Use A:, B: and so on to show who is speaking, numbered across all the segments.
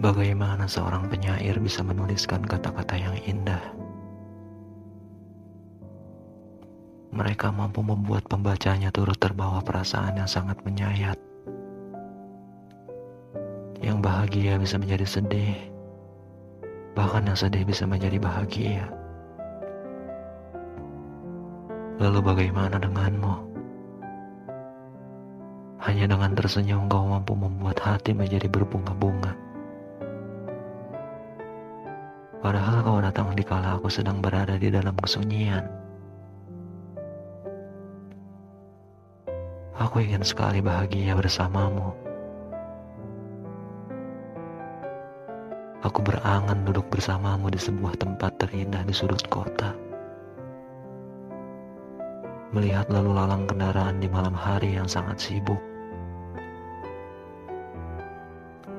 A: Bagaimana seorang penyair bisa menuliskan kata-kata yang indah? Mereka mampu membuat pembacanya turut terbawa perasaan yang sangat menyayat. Yang bahagia bisa menjadi sedih, bahkan yang sedih bisa menjadi bahagia. Lalu bagaimana denganmu? Hanya dengan tersenyum kau mampu membuat hati menjadi berbunga-bunga. Padahal kau datang di kala aku sedang berada di dalam kesunyian. Aku ingin sekali bahagia bersamamu. Aku berangan duduk bersamamu di sebuah tempat terindah di sudut kota. Melihat lalu lalang kendaraan di malam hari yang sangat sibuk.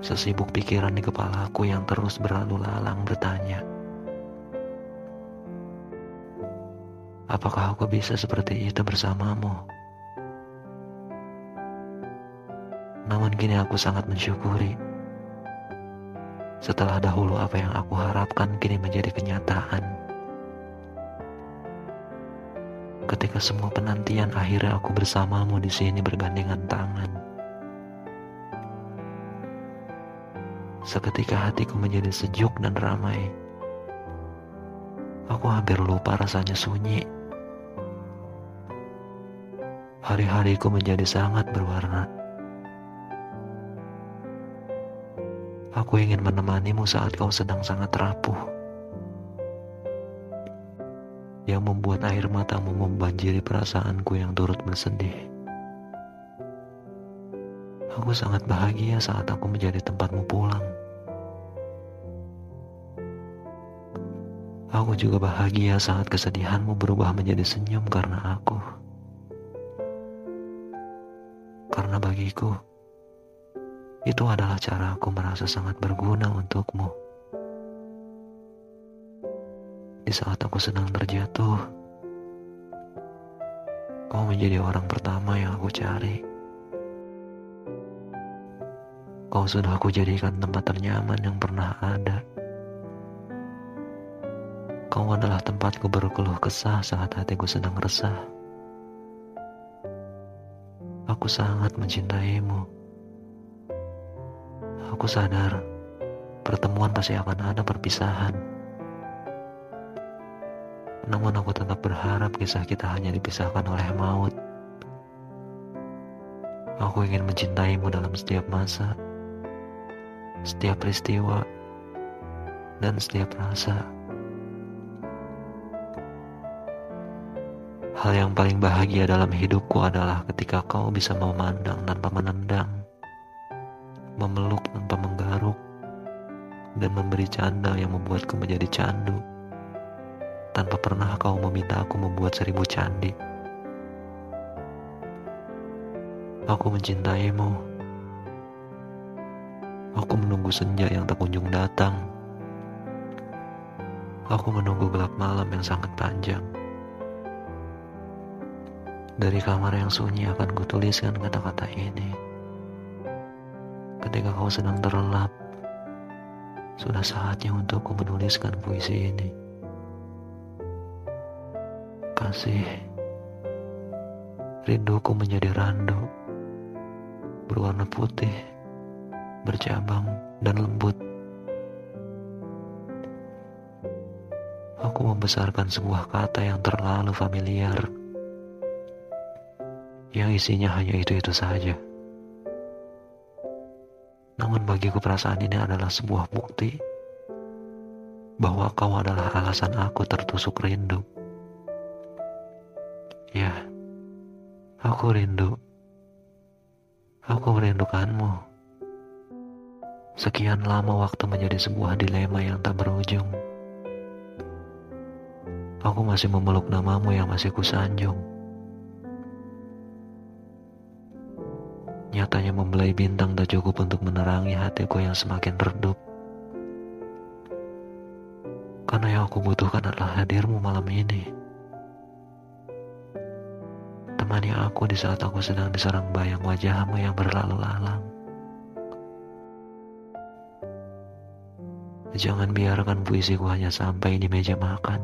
A: Sesibuk pikiran di kepalaku yang terus berlalu lalang bertanya. Apakah aku bisa seperti itu bersamamu? Namun kini aku sangat mensyukuri. Setelah dahulu apa yang aku harapkan kini menjadi kenyataan. Ketika semua penantian akhirnya aku bersamamu di sini bergandengan tangan. Seketika hatiku menjadi sejuk dan ramai. Aku hampir lupa rasanya sunyi. Hari-hariku menjadi sangat berwarna. Aku ingin menemanimu saat kau sedang sangat rapuh. Yang membuat air matamu membanjiri perasaanku yang turut bersedih. Aku sangat bahagia saat aku menjadi tempatmu pulang. Aku juga bahagia saat kesedihanmu berubah menjadi senyum karena aku. Karena bagiku, itu adalah cara aku merasa sangat berguna untukmu. Di saat aku sedang terjatuh, kau menjadi orang pertama yang aku cari. Kau sudah aku jadikan tempat ternyaman yang pernah ada. Kau adalah tempatku berkeluh kesah saat hatiku sedang resah. Aku sangat mencintaimu. Aku sadar pertemuan pasti akan ada perpisahan. Namun aku tetap berharap kisah kita hanya dipisahkan oleh maut. Aku ingin mencintaimu dalam setiap masa setiap peristiwa, dan setiap rasa. Hal yang paling bahagia dalam hidupku adalah ketika kau bisa memandang tanpa menendang, memeluk tanpa menggaruk, dan memberi canda yang membuatku menjadi candu, tanpa pernah kau meminta aku membuat seribu candi. Aku mencintaimu Aku menunggu senja yang tak kunjung datang. Aku menunggu gelap malam yang sangat panjang. Dari kamar yang sunyi akan kutuliskan kata-kata ini. Ketika kau sedang terlelap, sudah saatnya untukku menuliskan puisi ini. Kasih, rinduku menjadi randu, berwarna putih bercabang, dan lembut. Aku membesarkan sebuah kata yang terlalu familiar, yang isinya hanya itu-itu saja. Namun bagiku perasaan ini adalah sebuah bukti bahwa kau adalah alasan aku tertusuk rindu. Ya, aku rindu. Aku merindukanmu. Sekian lama waktu menjadi sebuah dilema yang tak berujung. Aku masih memeluk namamu yang masih kusanjung. Nyatanya membelai bintang tak cukup untuk menerangi hatiku yang semakin redup. Karena yang aku butuhkan adalah hadirmu malam ini. Temani aku di saat aku sedang diserang bayang wajahmu yang berlalu lalang. Jangan biarkan puisiku hanya sampai di meja makan.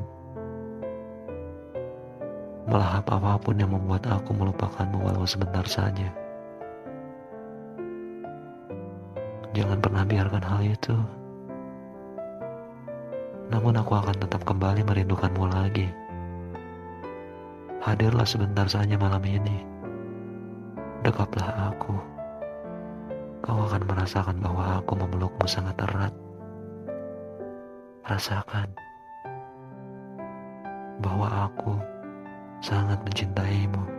A: Melahap apa pun yang membuat aku melupakanmu walau sebentar saja. Jangan pernah biarkan hal itu. Namun aku akan tetap kembali merindukanmu lagi. Hadirlah sebentar saja malam ini. Dekaplah aku. Kau akan merasakan bahwa aku memelukmu sangat erat. Rasakan bahwa aku sangat mencintaimu.